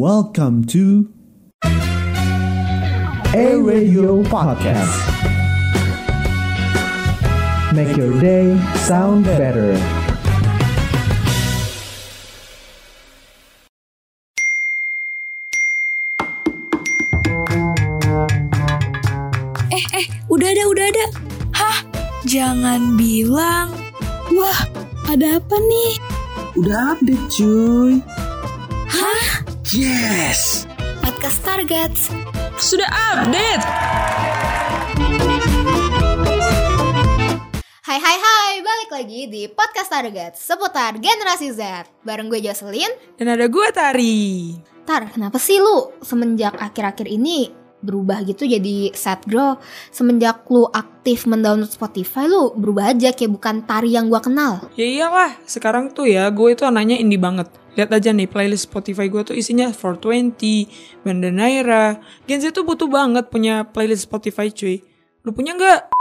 Welcome to A Radio Podcast. Make your day sound better. Eh, eh, udah ada, udah ada. Hah? Jangan bilang. Wah, ada apa nih? Udah update cuy. Yes. Podcast Targets. Sudah update. Hai hai hai, balik lagi di Podcast Target seputar generasi Z Bareng gue Jocelyn Dan ada gue Tari. Tar, kenapa sih lu semenjak akhir-akhir ini berubah gitu jadi sad girl Semenjak lu aktif mendownload Spotify lu berubah aja kayak bukan Tari yang gue kenal Ya iyalah, sekarang tuh ya gue itu anaknya indie banget. Lihat aja nih playlist Spotify gue tuh isinya 420, Banda Naira. Gen Z tuh butuh banget punya playlist Spotify cuy. Lu punya nggak?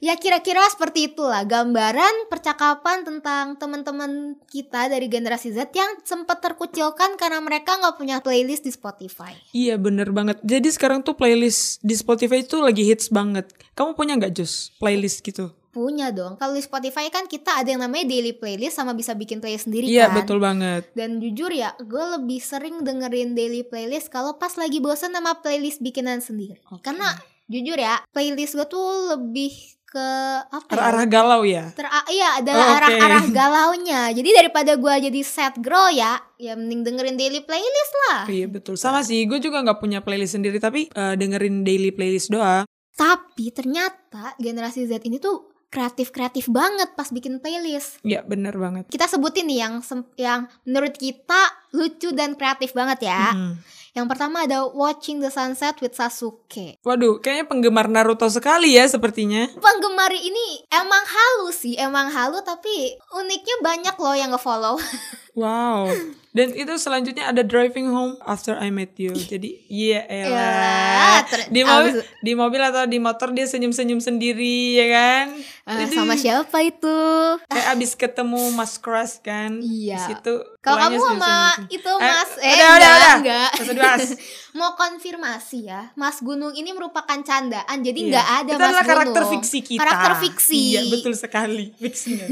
Ya kira-kira seperti itulah gambaran percakapan tentang teman-teman kita dari generasi Z yang sempat terkucilkan karena mereka nggak punya playlist di Spotify. Iya bener banget. Jadi sekarang tuh playlist di Spotify itu lagi hits banget. Kamu punya nggak Jos playlist gitu? Punya dong. Kalau di Spotify kan kita ada yang namanya daily playlist sama bisa bikin playlist sendiri Iya kan. betul banget. Dan jujur ya, gue lebih sering dengerin daily playlist kalau pas lagi bosan sama playlist bikinan sendiri. Oke. Karena jujur ya, playlist gue tuh lebih ke apa ya? Arah-arah galau ya. Ter iya ada Oh, oke. arah-arah galaunya. Jadi daripada gue jadi sad girl ya, ya mending dengerin daily playlist lah. Iya betul. Sama sih, gue juga nggak punya playlist sendiri tapi eh, dengerin daily playlist doang. Tapi ternyata generasi Z ini tuh kreatif-kreatif banget pas bikin playlist. Iya bener banget. Kita sebutin nih yang yang menurut kita lucu dan kreatif banget ya. Mm. Yang pertama ada Watching the Sunset with Sasuke. Waduh, kayaknya penggemar Naruto sekali ya sepertinya. Penggemar ini emang halu sih, emang halu tapi uniknya banyak loh yang nge-follow. Wow. Dan itu selanjutnya ada Driving Home After I Met You. Jadi, iya Elah, elah. ter- Di mobil, di mobil atau di motor dia senyum-senyum sendiri, ya kan? Eh, Jadi, sama siapa itu? Kayak abis ketemu Mas Crush kan. Iya. Di situ. Kalau kamu sama senyum-senyum. itu Eh, Mas, udah, udah, enggak, udah. enggak. Dibahas. Mau konfirmasi ya, Mas Gunung ini merupakan candaan, jadi Iya. nggak ada Itu Mas adalah karakter Gunung. fiksi kita. Karakter fiksi. Iya, betul sekali. Fiksinya.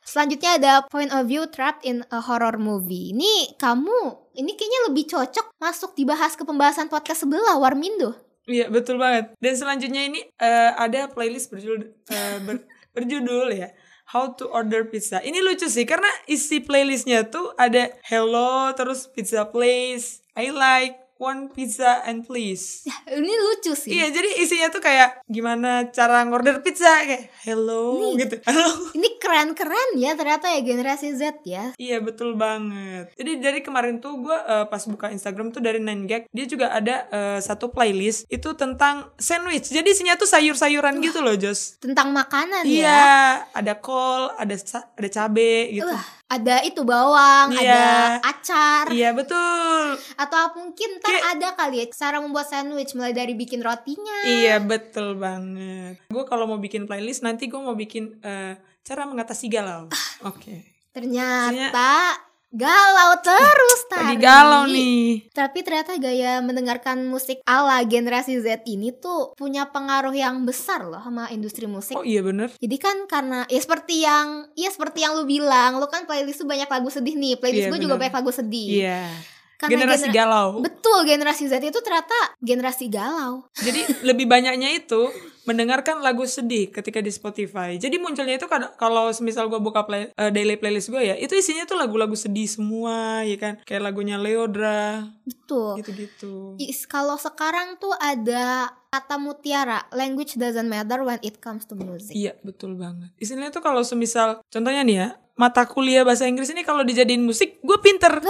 Selanjutnya ada Point of View Trapped in a Horror Movie. Ini kamu, ini kayaknya lebih cocok masuk dibahas ke pembahasan podcast sebelah Warmindo. Iya betul banget. Dan selanjutnya ini eh, ada playlist berjudul eh, ber- berjudul ya How to Order Pizza. Ini lucu sih karena isi playlistnya tuh ada Hello terus Pizza Place, I like one pizza and please. Ini lucu sih. Iya jadi isinya tuh kayak gimana cara ngorder pizza kayak hello Nih. gitu. Halo. Ini keren-keren ya ternyata ya generasi Z ya. Iya betul banget. Jadi dari kemarin tuh gue pas buka Instagram tuh dari 9gag dia juga ada eh, satu playlist itu tentang sandwich. Jadi isinya tuh sayur-sayuran gitu loh Jos. Tentang makanan Iya, ya. ada kol, ada ada cabe gitu. Wah, ada itu bawang, Iya. ada acar, Iya betul. atau mungkin ntar Kayak- ada kali ya cara membuat sandwich mulai dari bikin rotinya. Iya betul banget. Gue kalau mau bikin playlist nanti gue mau bikin eh, cara mengatasi galau. Ah. Oke. Ternyata galau terus Lagi tadi. galau nih. Tapi ternyata gaya mendengarkan musik ala generasi Z ini tuh punya pengaruh yang besar loh sama industri musik. Oh iya bener. Jadi kan karena ya seperti yang ya seperti yang lu bilang, lu kan playlist tuh banyak lagu sedih nih. Playlist Iya, gue juga banyak lagu sedih. Iya. Karena Generasi gener- galau. Betul, generasi Z itu ternyata generasi galau. Jadi lebih banyaknya itu mendengarkan lagu sedih ketika di Spotify. Jadi munculnya itu kad- kalau semisal gue buka play, eh, daily playlist gue ya, itu isinya tuh lagu-lagu sedih semua, ya kan? Kayak lagunya Leodra, Betul. gitu-gitu. Kalau sekarang tuh ada kata mutiara, language doesn't matter when it comes to music. Iya, betul banget. Isinya tuh kalau semisal, contohnya nih ya, mata kuliah bahasa Inggris ini kalau dijadiin musik, gue pinter.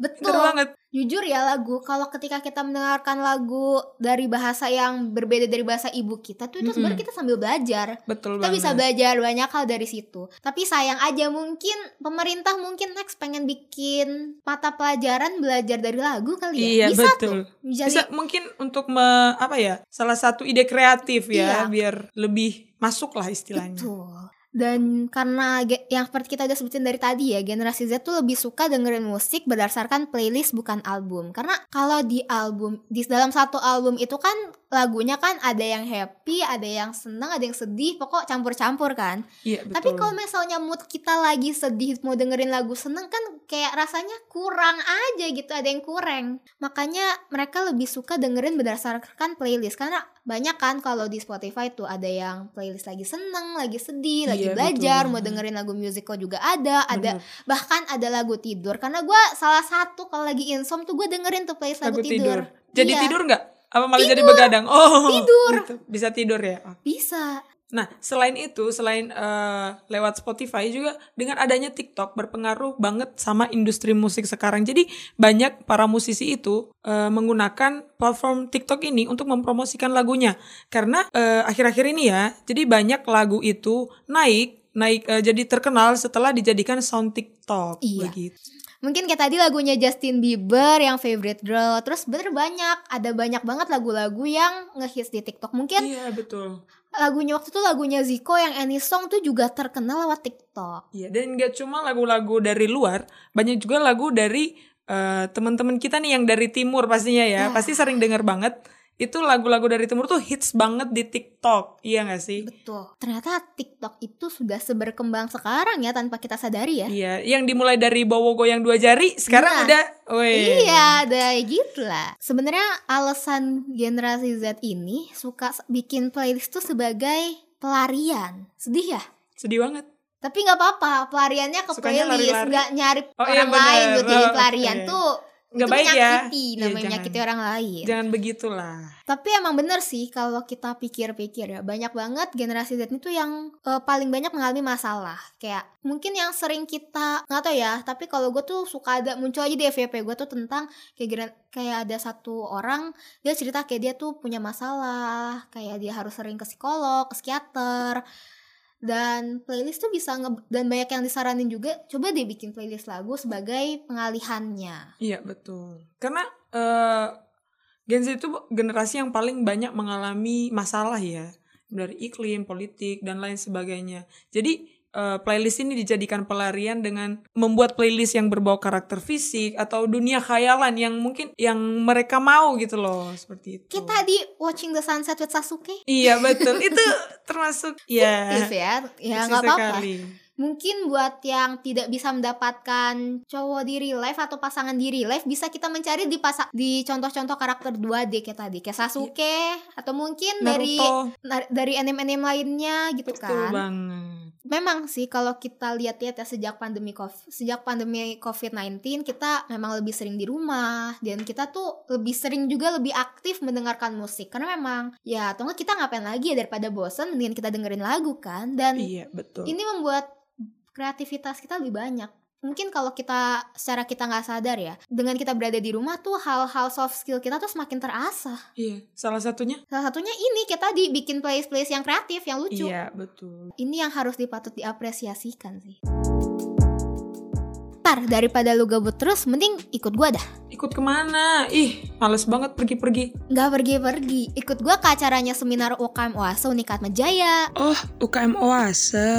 Betul. Banget. Jujur ya lagu, kalau ketika kita mendengarkan lagu dari bahasa yang berbeda dari bahasa ibu kita tuh itu sebenarnya kita sambil belajar. Betul Kita banget. bisa belajar banyak hal dari situ. Tapi sayang aja mungkin pemerintah mungkin next pengen bikin mata pelajaran belajar dari lagu kali ya. Iya, bisa betul. tuh. Jadi Bisa mungkin untuk me, apa ya? Salah satu ide kreatif ya, Iya. biar lebih masuk lah istilahnya. betul. Dan karena yang seperti kita udah sebutin dari tadi ya, generasi Z tuh lebih suka dengerin musik berdasarkan playlist bukan album. Karena kalau di album, di dalam satu album itu kan lagunya kan ada yang happy, ada yang senang, ada yang sedih, pokok campur-campur kan. Iya betul. Tapi kalau misalnya mood kita lagi sedih mau dengerin lagu seneng kan kayak rasanya kurang aja gitu, ada yang kurang. Makanya mereka lebih suka dengerin berdasarkan playlist karena banyak kan kalau di Spotify tuh ada yang playlist lagi seneng, lagi sedih, lagi Iya, belajar, betul mau dengerin lagu musical juga ada, ada Bener. bahkan ada lagu tidur karena gua salah satu kalau lagi insom tuh gue dengerin tuh playlist lagu, lagu tidur. tidur. Jadi Iya, tidur nggak? Apa malah jadi begadang? Oh, Tidur. gitu. Bisa tidur ya. Oh. Bisa. Nah, selain itu, selain eh, lewat Spotify juga dengan adanya TikTok berpengaruh banget sama industri musik sekarang. Jadi banyak para musisi itu eh, menggunakan platform TikTok ini untuk mempromosikan lagunya. Karena eh, akhir-akhir ini ya, jadi banyak lagu itu naik naik eh, jadi terkenal setelah dijadikan sound TikTok Iya. begitu. Mungkin kayak tadi lagunya Justin Bieber yang Favorite Girl Terus bener banyak Ada banyak banget lagu-lagu yang ngehits di TikTok Mungkin Iya, betul. lagunya waktu itu lagunya Zico yang Any Song tuh juga terkenal lewat TikTok Iya, dan gak cuma lagu-lagu dari luar, banyak juga lagu dari eh, teman-teman kita nih yang dari timur pastinya ya, Ya. pasti sering denger banget. Itu lagu-lagu dari timur tuh hits banget di TikTok, iya gak sih? Betul Ternyata TikTok itu sudah seberkembang sekarang ya tanpa kita sadari ya Iya, yang dimulai dari bawa goyang dua jari, sekarang Nah. udah, weh. Iya, ada gitu lah. Sebenarnya alasan generasi Z ini suka bikin playlist tuh sebagai pelarian. Sedih ya? Sedih banget. Tapi nggak apa-apa, pelariannya ke Sukanya playlist, nggak nyari Oh, iya, orang lain bener. buat jadi Oh, pelarian oke. tuh. Nggak baik ya. menyakiti, Iya, namanya jangan. menyakiti orang lain. Jangan begitulah. Tapi emang bener sih kalau kita pikir-pikir ya banyak banget generasi Z itu yang eh, paling banyak mengalami masalah kayak mungkin yang sering kita nggak tahu ya tapi kalau gue tuh suka ada muncul aja di FYP gue tuh tentang kayak kayak ada satu orang dia cerita kayak dia tuh punya masalah kayak dia harus sering ke psikolog ke psikiater dan playlist tuh bisa nge dan banyak yang disaranin juga coba deh bikin playlist lagu sebagai pengalihannya Iya, betul. Karena eh Gen Z itu generasi yang paling banyak mengalami masalah ya dari iklim, politik dan lain sebagainya. Jadi eh, playlist ini dijadikan pelarian dengan membuat playlist yang berbau karakter fisik atau dunia khayalan yang mungkin yang mereka mau gitu loh seperti itu. kita di Watching the Sunset with Sasuke Iya betul itu termasuk ya. aktif ya ya nggak apa-apa mungkin buat yang tidak bisa mendapatkan cowok di real life atau pasangan di real life bisa kita mencari di pasa di contoh-contoh karakter 2D kayak tadi kayak Sasuke atau mungkin dari Naruto na- dari anime-anime lainnya gitu betul kan banget. Memang sih kalau kita lihat-lihat ya sejak pandemi COVID, sejak pandemi COVID-19 kita memang lebih sering di rumah dan kita tuh lebih sering juga lebih aktif mendengarkan musik. Karena memang ya atau enggak kita ngapain lagi ya daripada bosan mendingan kita dengerin lagu kan? Dan Iya betul. ini membuat kreativitas kita lebih banyak mungkin kalau kita secara kita nggak sadar ya dengan kita berada di rumah tuh hal-hal soft skill kita tuh semakin terasah Iya salah satunya. salah satunya ini kita di bikin playlist playlist yang kreatif yang lucu Iya betul. ini yang harus dipatut diapresiasikan sih Tar, daripada lu gabut terus, mending ikut gua dah. Ikut ke mana? Ih, males banget pergi-pergi. Nggak pergi-pergi, ikut gua ke acaranya seminar UKM OASE Unikat Majaya. Oh, UKM Oase.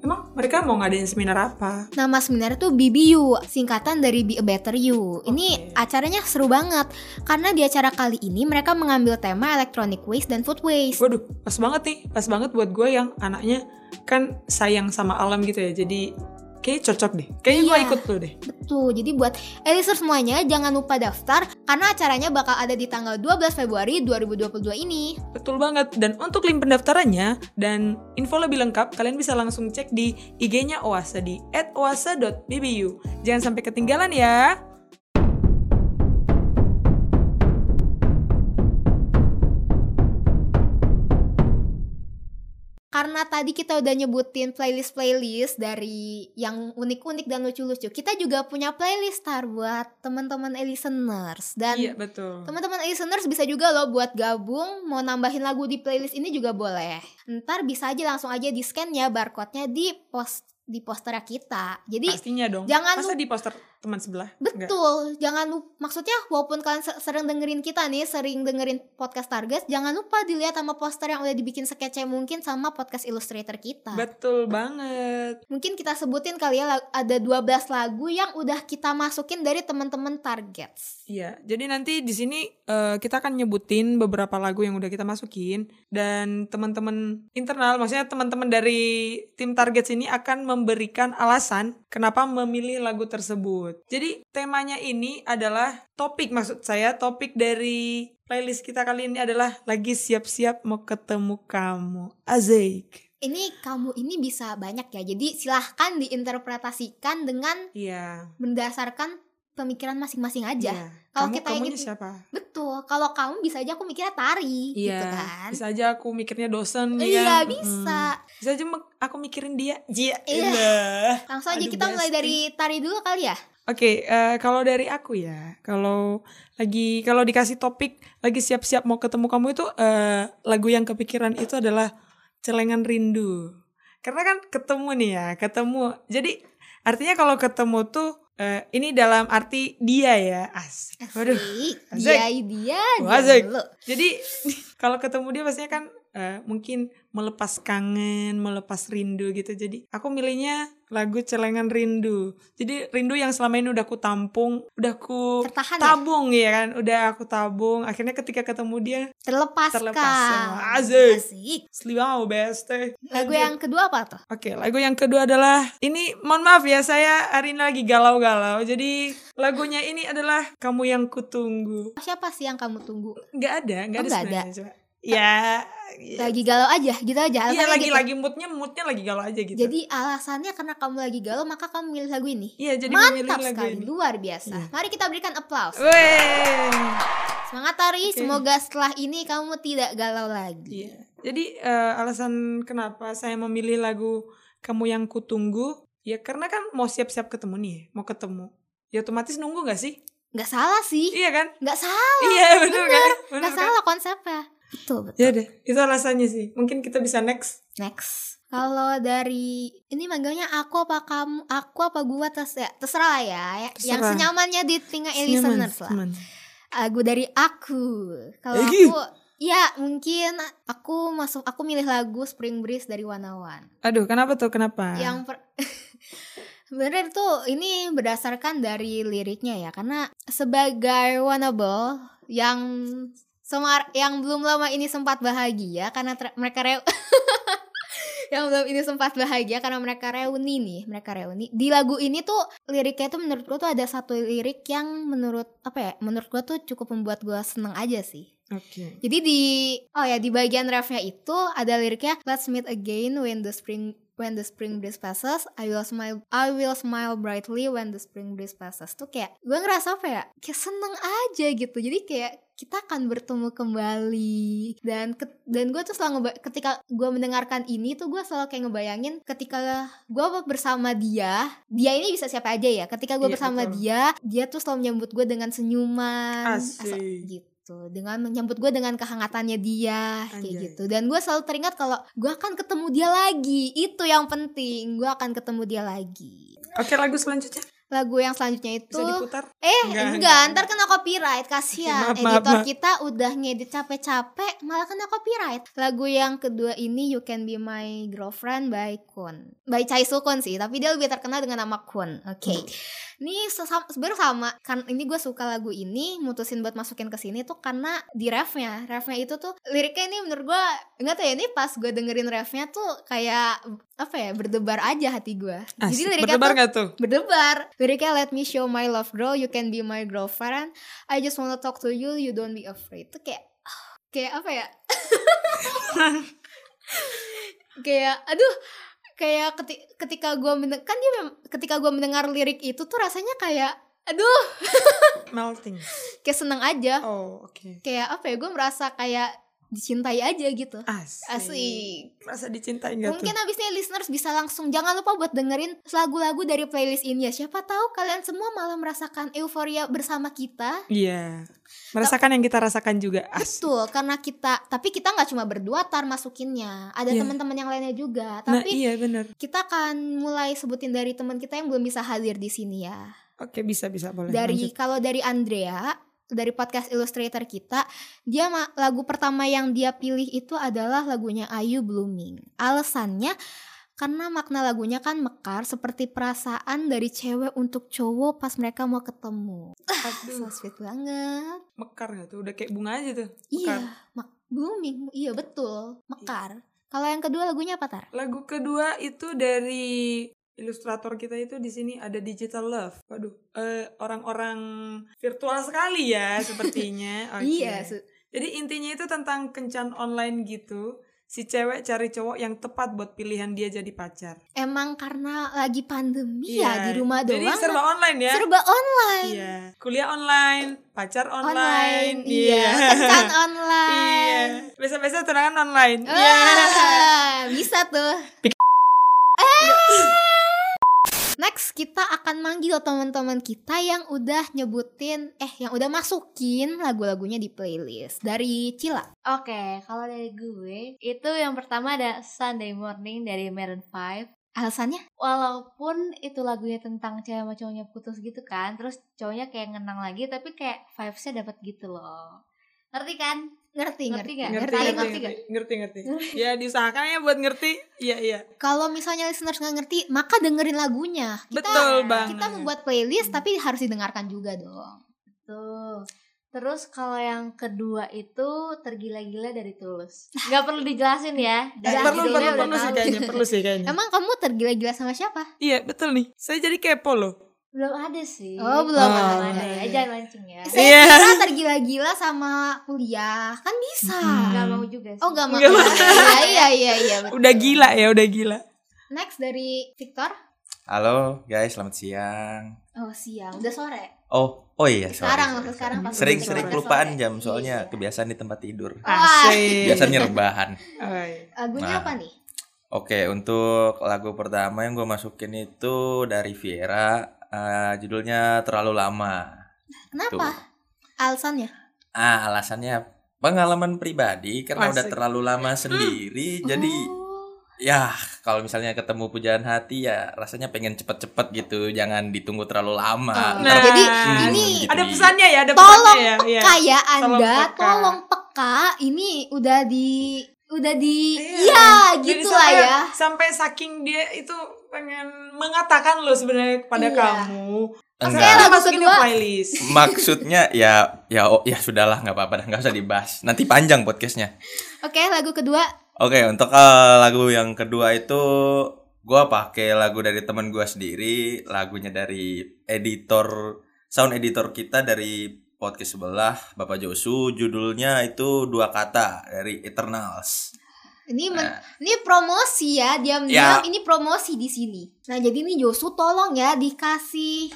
Emang mereka mau ngadain seminar apa? Nama seminarnya tuh BBU, singkatan dari Be a Better You. Ini Oke. acaranya seru banget, karena di acara kali ini mereka mengambil tema electronic waste dan food waste. Waduh, pas banget nih. Pas banget buat gue yang anaknya kan sayang sama alam gitu ya. Jadi kayak cocok deh. Kayaknya gue Iya. ikut tuh deh. Betul, jadi buat Eliser semuanya jangan lupa daftar, karena acaranya bakal ada di tanggal 12 Februari 2022 ini. Betul banget. Dan untuk link pendaftarannya dan info lebih lengkap, kalian bisa langsung cek di IG-nya Oase di @oase.bbu. Jangan sampai ketinggalan ya. Karena tadi kita udah nyebutin playlist-playlist dari yang unik-unik dan lucu-lucu. Kita juga punya playlist tar buat teman-teman listeners dan Iya, betul. teman-teman listeners bisa juga loh buat gabung mau nambahin lagu di playlist ini juga boleh. Ntar bisa aja langsung aja di scan ya barcode-nya di post di posternya kita. Jadi Pastinya dong. jangan Masa lu- di poster teman sebelah. Enggak. Betul, jangan lupa maksudnya walaupun kalian se- sering dengerin kita nih, sering dengerin podcast Target, jangan lupa dilihat sama poster yang udah dibikin sekece mungkin sama podcast Illustrator kita. Betul banget. Mungkin kita sebutin kali ya ada 12 lagu yang udah kita masukin dari teman-teman Targets. Iya, jadi nanti di sini eh, kita akan nyebutin beberapa lagu yang udah kita masukin dan teman-teman internal, maksudnya teman-teman dari tim target sini akan memberikan alasan kenapa memilih lagu tersebut. Jadi temanya ini adalah topik maksud saya topik dari playlist kita kali ini adalah lagi siap-siap mau ketemu kamu. Azik. Ini kamu ini bisa banyak ya. Jadi silahkan diinterpretasikan dengan Iya. berdasarkan pemikiran masing-masing aja. Iya. Kalau Kamu kita kamunya ingin- siapa? Betul. Kalau kamu bisa aja aku mikirnya tari Iya. gitu kan. Bisa aja aku mikirnya dosen ya Iya, kan? bisa. Mm. Bisa aja aku mikirin dia. Iya. Elah. Langsung aja Aduh, kita mulai dari tari dulu kali ya. Oke, eh, kalau dari aku ya, kalau lagi kalau dikasih topik lagi siap-siap mau ketemu kamu itu eh, lagu yang kepikiran itu adalah Celengan Rindu. Karena kan ketemu nih ya, ketemu. Jadi artinya kalau ketemu tuh eh, ini dalam arti dia ya, as. Waduh. Asik. Asik. Dia dia asik. Jadi kalau ketemu dia pastinya kan eh, mungkin melepas kangen, melepas rindu gitu. Jadi aku milihnya lagu Celengan Rindu. Jadi rindu yang selama ini udah aku tampung, udah aku Tertahan ya? tabung ya? kan, udah aku tabung. Akhirnya ketika ketemu dia, Terlepaskan. Terlepas sama Asik. Asik. seliwau beste. Lagu yang kedua apa tuh? Oke, lagu yang kedua adalah ini mohon maaf ya saya hari ini lagi galau-galau. Jadi lagunya ini adalah Kamu yang Kutunggu. Siapa sih yang kamu tunggu? Nggak ada, Oh, ada nggak ada. Coba. Ya, ya. Lagi galau aja, gitu aja. Iya lagi gitu. lagi moodnya moodnya lagi galau aja gitu. Jadi alasannya karena kamu lagi galau maka kamu milih lagu ini. iya jadi memilih Mantap lagu sekali, ini. luar biasa. Iya. Mari kita berikan applause. Weh. Semangat Tari, Oke. semoga setelah ini kamu tidak galau lagi. Iya. Jadi eh, alasan kenapa saya memilih lagu Kamu yang Kutunggu ya karena kan mau siap-siap ketemu nih, mau ketemu. Ya otomatis nunggu gak sih? Nggak salah sih, Iya kan? nggak salah, iya bener, kan? Bener nggak kan? salah konsepnya. Betul betul. Ya deh, itu alasannya sih. Mungkin kita bisa next. Next. Kalau dari ini manggilnya aku apa kamu, aku apa gua terus ya terserah lah ya, ya. yang Terserah. senyamannya di telinga Senyaman, listeners lah. senyaman. Lagu dari aku. Kalau aku ya mungkin aku masuk aku milih lagu Spring Breeze dari Wanawan. Aduh, kenapa tuh? Kenapa? Yang per- Sebenarnya tuh ini berdasarkan dari liriknya ya karena sebagai wanable yang semar yang belum lama ini sempat bahagia karena mereka reu yang belum ini sempat bahagia karena mereka reuni nih mereka reuni di lagu ini tuh liriknya tuh menurut gua tuh ada satu lirik yang menurut apa ya menurut gua tuh cukup membuat gua seneng aja sih Oke. jadi di oh ya di bagian refnya itu ada liriknya Let's meet again when the spring when the spring breeze passes I will smile I will smile brightly when the spring breeze passes. Tuh kayak gue ngerasa apa ya? Kayak seneng aja gitu. Jadi kayak kita akan bertemu kembali. Dan ke- dan gue tuh selalu ngeba- ketika gue mendengarkan ini tuh gue selalu kayak ngebayangin ketika gue bersama dia dia ini bisa siapa aja ya? Ketika gue Iya, bersama betul. dia dia tuh selalu menyambut gue dengan senyuman. Asik. Gitu dengan menyambut gue dengan kehangatannya dia kayak Anjay. gitu. Dan gue selalu teringat kalau gue akan ketemu dia lagi. Itu yang penting. Gue akan ketemu dia lagi. Oke, lagu selanjutnya lagu yang selanjutnya itu bisa diputar? eh Enggak, enggak, enggak, ntar kena copyright kasihan. Maaf, maaf, editor maaf. kita udah ngedit capek-capek malah kena copyright. Lagu yang kedua ini You Can Be My Girlfriend by Kun. By Chai Sukun sih tapi dia lebih terkenal dengan nama Kun. Oke. Ini sesam- sebenarnya sama. Kan ini gue suka lagu ini mutusin buat masukin ke sini tuh karena di refnya. Refnya itu tuh liriknya ini menurut gue nggak tahu ya ini pas gue dengerin refnya tuh kayak apa ya berdebar aja hati gue jadi liriknya Berdebar tuh tuh? berdebar. Liriknya let me show my love girl you can be my girlfriend. I just wanna talk to you you don't be afraid. Itu kayak kayak apa ya? Kayak aduh kayak keti- ketika gue kan dia ketika gue mendengar lirik itu tuh rasanya kayak aduh. Melting. kayak seneng aja. Oh, oke. kayak apa ya gue merasa kayak dicintai aja gitu Asik. asik Merasa dicintai gak Mungkin tuh? abis ini listeners bisa langsung Jangan lupa buat dengerin lagu-lagu dari playlist ini ya Siapa tahu kalian semua malah merasakan euforia bersama kita Iya. Merasakan yang kita rasakan juga. Asik. Betul, karena kita Tapi kita nggak cuma berdua tar masukinnya Ada Iya. teman-teman yang lainnya juga Nah, Tapi iya bener. kita akan mulai sebutin dari teman kita yang belum bisa hadir di sini ya Oke bisa bisa boleh. Dari kalau dari Andrea dari podcast Illustrator kita, dia lagu pertama yang dia pilih itu adalah lagunya Ayu Blooming. Alasannya karena makna lagunya kan mekar seperti perasaan dari cewek untuk cowok pas mereka mau ketemu. So Aduh, sweet banget. mekar gak tuh? Udah kayak bunga aja tuh. Iya, Mekar. mak- blooming. Iya betul, mekar. Kalau yang kedua lagunya apa tar? Lagu kedua itu dari ilustrator kita itu di sini ada Digital Love. Waduh, eh, orang-orang virtual sekali ya sepertinya. Oke. Iya, Jadi intinya itu tentang kencan online gitu. Si cewek cari cowok yang tepat buat pilihan dia jadi pacar. emang karena lagi pandemi ya di rumah Jadi doang. serba online ya. serba online. Iya. Kuliah online, pacar online. Online, iya. Kencan Iya. online. Biasa-biasa tunangan online. Ah, Iya. bisa tuh. Pik- Eh. Next kita akan manggil teman-teman kita yang udah nyebutin eh yang udah masukin lagu-lagunya di playlist dari Cila. Oke, kalau dari gue itu yang pertama ada Sunday Morning dari Maroon 5. Alasannya? Walaupun itu lagunya tentang cewek sama cowoknya putus gitu kan, terus cowoknya kayak ngenang lagi, tapi kayak vibes-nya dapat gitu loh. Ngerti kan? Ngerti, Ngerti ngerti. nggak? Ngerti, Ngerti, ngerti, ngerti. ngerti, ngerti, ngerti. Ya diusahakan ya buat ngerti. Iya, iya. Kalau misalnya listeners nggak ngerti, maka dengerin lagunya. Kita, Betul banget. Kita membuat playlist tapi harus didengarkan juga dong. Tuh. Terus kalau yang kedua itu tergila-gila dari Tulus. Gak perlu dijelasin ya. Eh, perlu, perlu, perlu sih kayaknya, perlu sih kayaknya. Emang kamu tergila-gila sama siapa? Iya, betul nih. Saya jadi kepo loh. Belum ada sih. Oh, belum Belum ada. ada. ya. Jangan mancing ya. Saya Iya. kira tergila-gila sama kuliah. Kan bisa. Gak mau juga sih. Oh, gak mau. Nggak mau. Iya, iya, iya, iya. betul. Udah gila ya, udah gila. Next dari Victor. Halo guys, selamat siang. Oh, siang. Udah sore. Oh, oh iya, sorry, Sekarang, sorry, sekarang pas Sering sering kelupaan jam soalnya Iya. kebiasaan di tempat tidur. Asik. Biasanya rebahan. Lagunya Nah. apa nih? Oke, untuk lagu pertama yang gue masukin itu dari Viera, eh, judulnya Terlalu Lama. Kenapa? Alasannya? Ah, alasannya pengalaman pribadi karena udah Asik. terlalu lama sendiri, jadi Oh. ya kalau misalnya ketemu pujaan hati ya rasanya pengen cepet-cepet gitu, jangan ditunggu terlalu lama. Oh, Ntar- jadi Hmm, ini gitu Ada pesannya ya, ada tolong pesannya ya. Iya. peka ya Tolong Anda, peka. tolong peka. Ini udah di udah di Iya. Jadi gitu lah ya. Sampai saking dia itu pengen mengatakan lo sebenarnya kepada Iya. kamu. Enggak. Saya lagu masukin di playlist. Maksudnya ya ya oh, ya sudahlah nggak apa-apa dah nggak usah dibahas. Nanti panjang podcastnya. Oke, lagu kedua. Oke untuk eh, lagu yang kedua itu gua pakai lagu dari teman gua sendiri, lagunya dari editor sound editor kita dari podcast sebelah Bapak Josu, judulnya itu dua kata dari Eternals. Ini men- Nah. ini promosi ya, diam-diam Ya. ini promosi di sini. Nah, jadi nih Josu tolong ya dikasih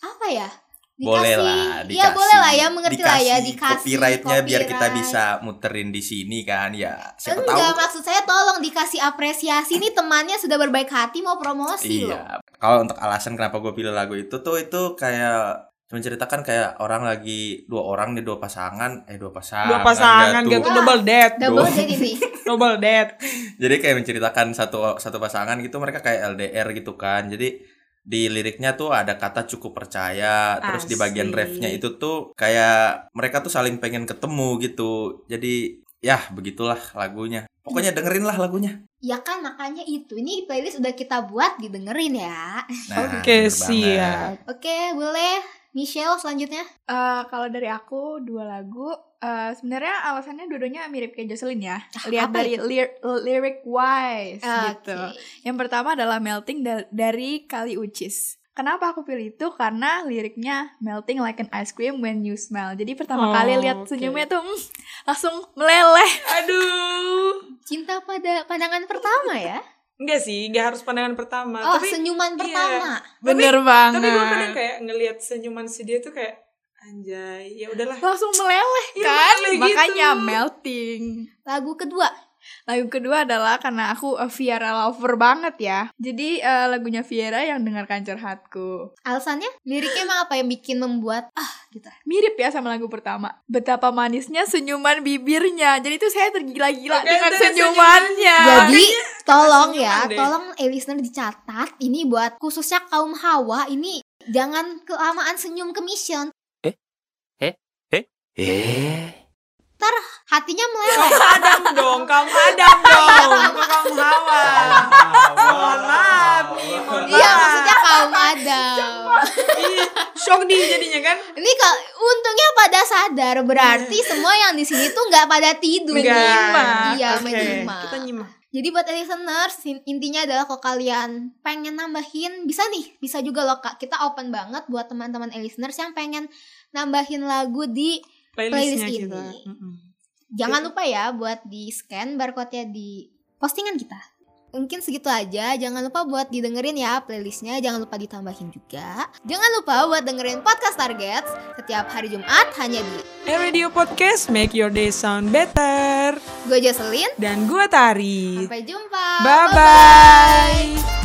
apa ya? boleh lah, Iya, boleh lah ya, mengerti lah ya, dikasih dikasih copyrightnya biar kita copyright. bisa muterin di sini kan ya. Siapa Enggak, tahu maksud saya tolong dikasih apresiasi nih temannya sudah berbaik hati mau promosi loh. Iya. Kalau untuk alasan kenapa gue pilih lagu itu tuh itu kayak menceritakan kayak orang lagi dua orang nih dua pasangan eh dua pasangan Dua pasangan gitu, double date. Double date ini. Double date. Jadi kayak menceritakan satu satu pasangan gitu mereka kayak LDR gitu kan. Jadi di liriknya tuh ada kata cukup percaya terus di bagian refnya itu tuh kayak mereka tuh saling pengen ketemu gitu. Jadi ya begitulah lagunya. Pokoknya dengerin lah lagunya. Ya kan makanya itu. Ini playlist udah kita buat didengerin ya. Nah, Oke, banget. siap. Oke, boleh. Michelle selanjutnya. Eh, kalau dari aku dua lagu eh, sebenarnya alasannya dua-duanya mirip kayak Jocelyn ya. Lihat apa dari lir- lyric wise gitu. Oke. Yang pertama adalah melting da- dari Kali Ucis. Kenapa aku pilih itu? Karena liriknya melting like an ice cream when you smile. Jadi pertama Oh, kali lihat oke. senyumnya tuh mm, langsung meleleh. Aduh. Cinta pada pandangan pertama ya. Enggak sih, enggak harus pandangan pertama. Oh, tapi senyuman iya. pertama. Bener tapi banget. gue kadang kayak ngelihat senyuman si dia tuh kayak anjay, ya udahlah. langsung meleleh Iya, kan? meleleh gitu. Makanya melting. Lagu kedua. Lagu kedua adalah karena aku a Viera lover banget ya. Jadi eh, lagunya Viera yang dengarkan curhatku. Alasannya? Liriknya emang apa yang bikin membuat ah gitu. Mirip ya sama lagu pertama. Betapa manisnya senyuman bibirnya. Jadi itu saya tergila-gila Oke, dengan senyumannya. Jadi tolong ya, deh. tolong eh listener dicatat ini buat khususnya kaum hawa ini Jangan kelamaan senyum ke mission. Eh. Ntar hatinya meleleh. Kamu Adam dong, kamu Adam dong. Kamu Hawa? Mohon maaf nih, mohon Iya maksudnya kaum Adam. Ih, Shock nih jadinya kan? Ini kalau untungnya pada sadar berarti semua yang di sini tuh nggak pada tidur. Enggak. Iya Oke, menyimak. Kita nyimak. Jadi buat listeners in- intinya adalah kalau kalian pengen nambahin bisa nih bisa juga loh kak kita open banget buat teman-teman listeners yang pengen nambahin lagu di Playlistnya Playlist kita. ini. Mm-mm. Jangan lupa ya buat di scan barcode-nya di postingan kita. Mungkin segitu aja. Jangan lupa buat didengerin ya playlistnya. Jangan lupa ditambahin juga. Jangan lupa buat dengerin podcast Targets setiap hari Jumat hanya di Eh Radio Podcast make your day sound better. gue Jocelyn. Dan gua Tari. Sampai jumpa. Bye bye.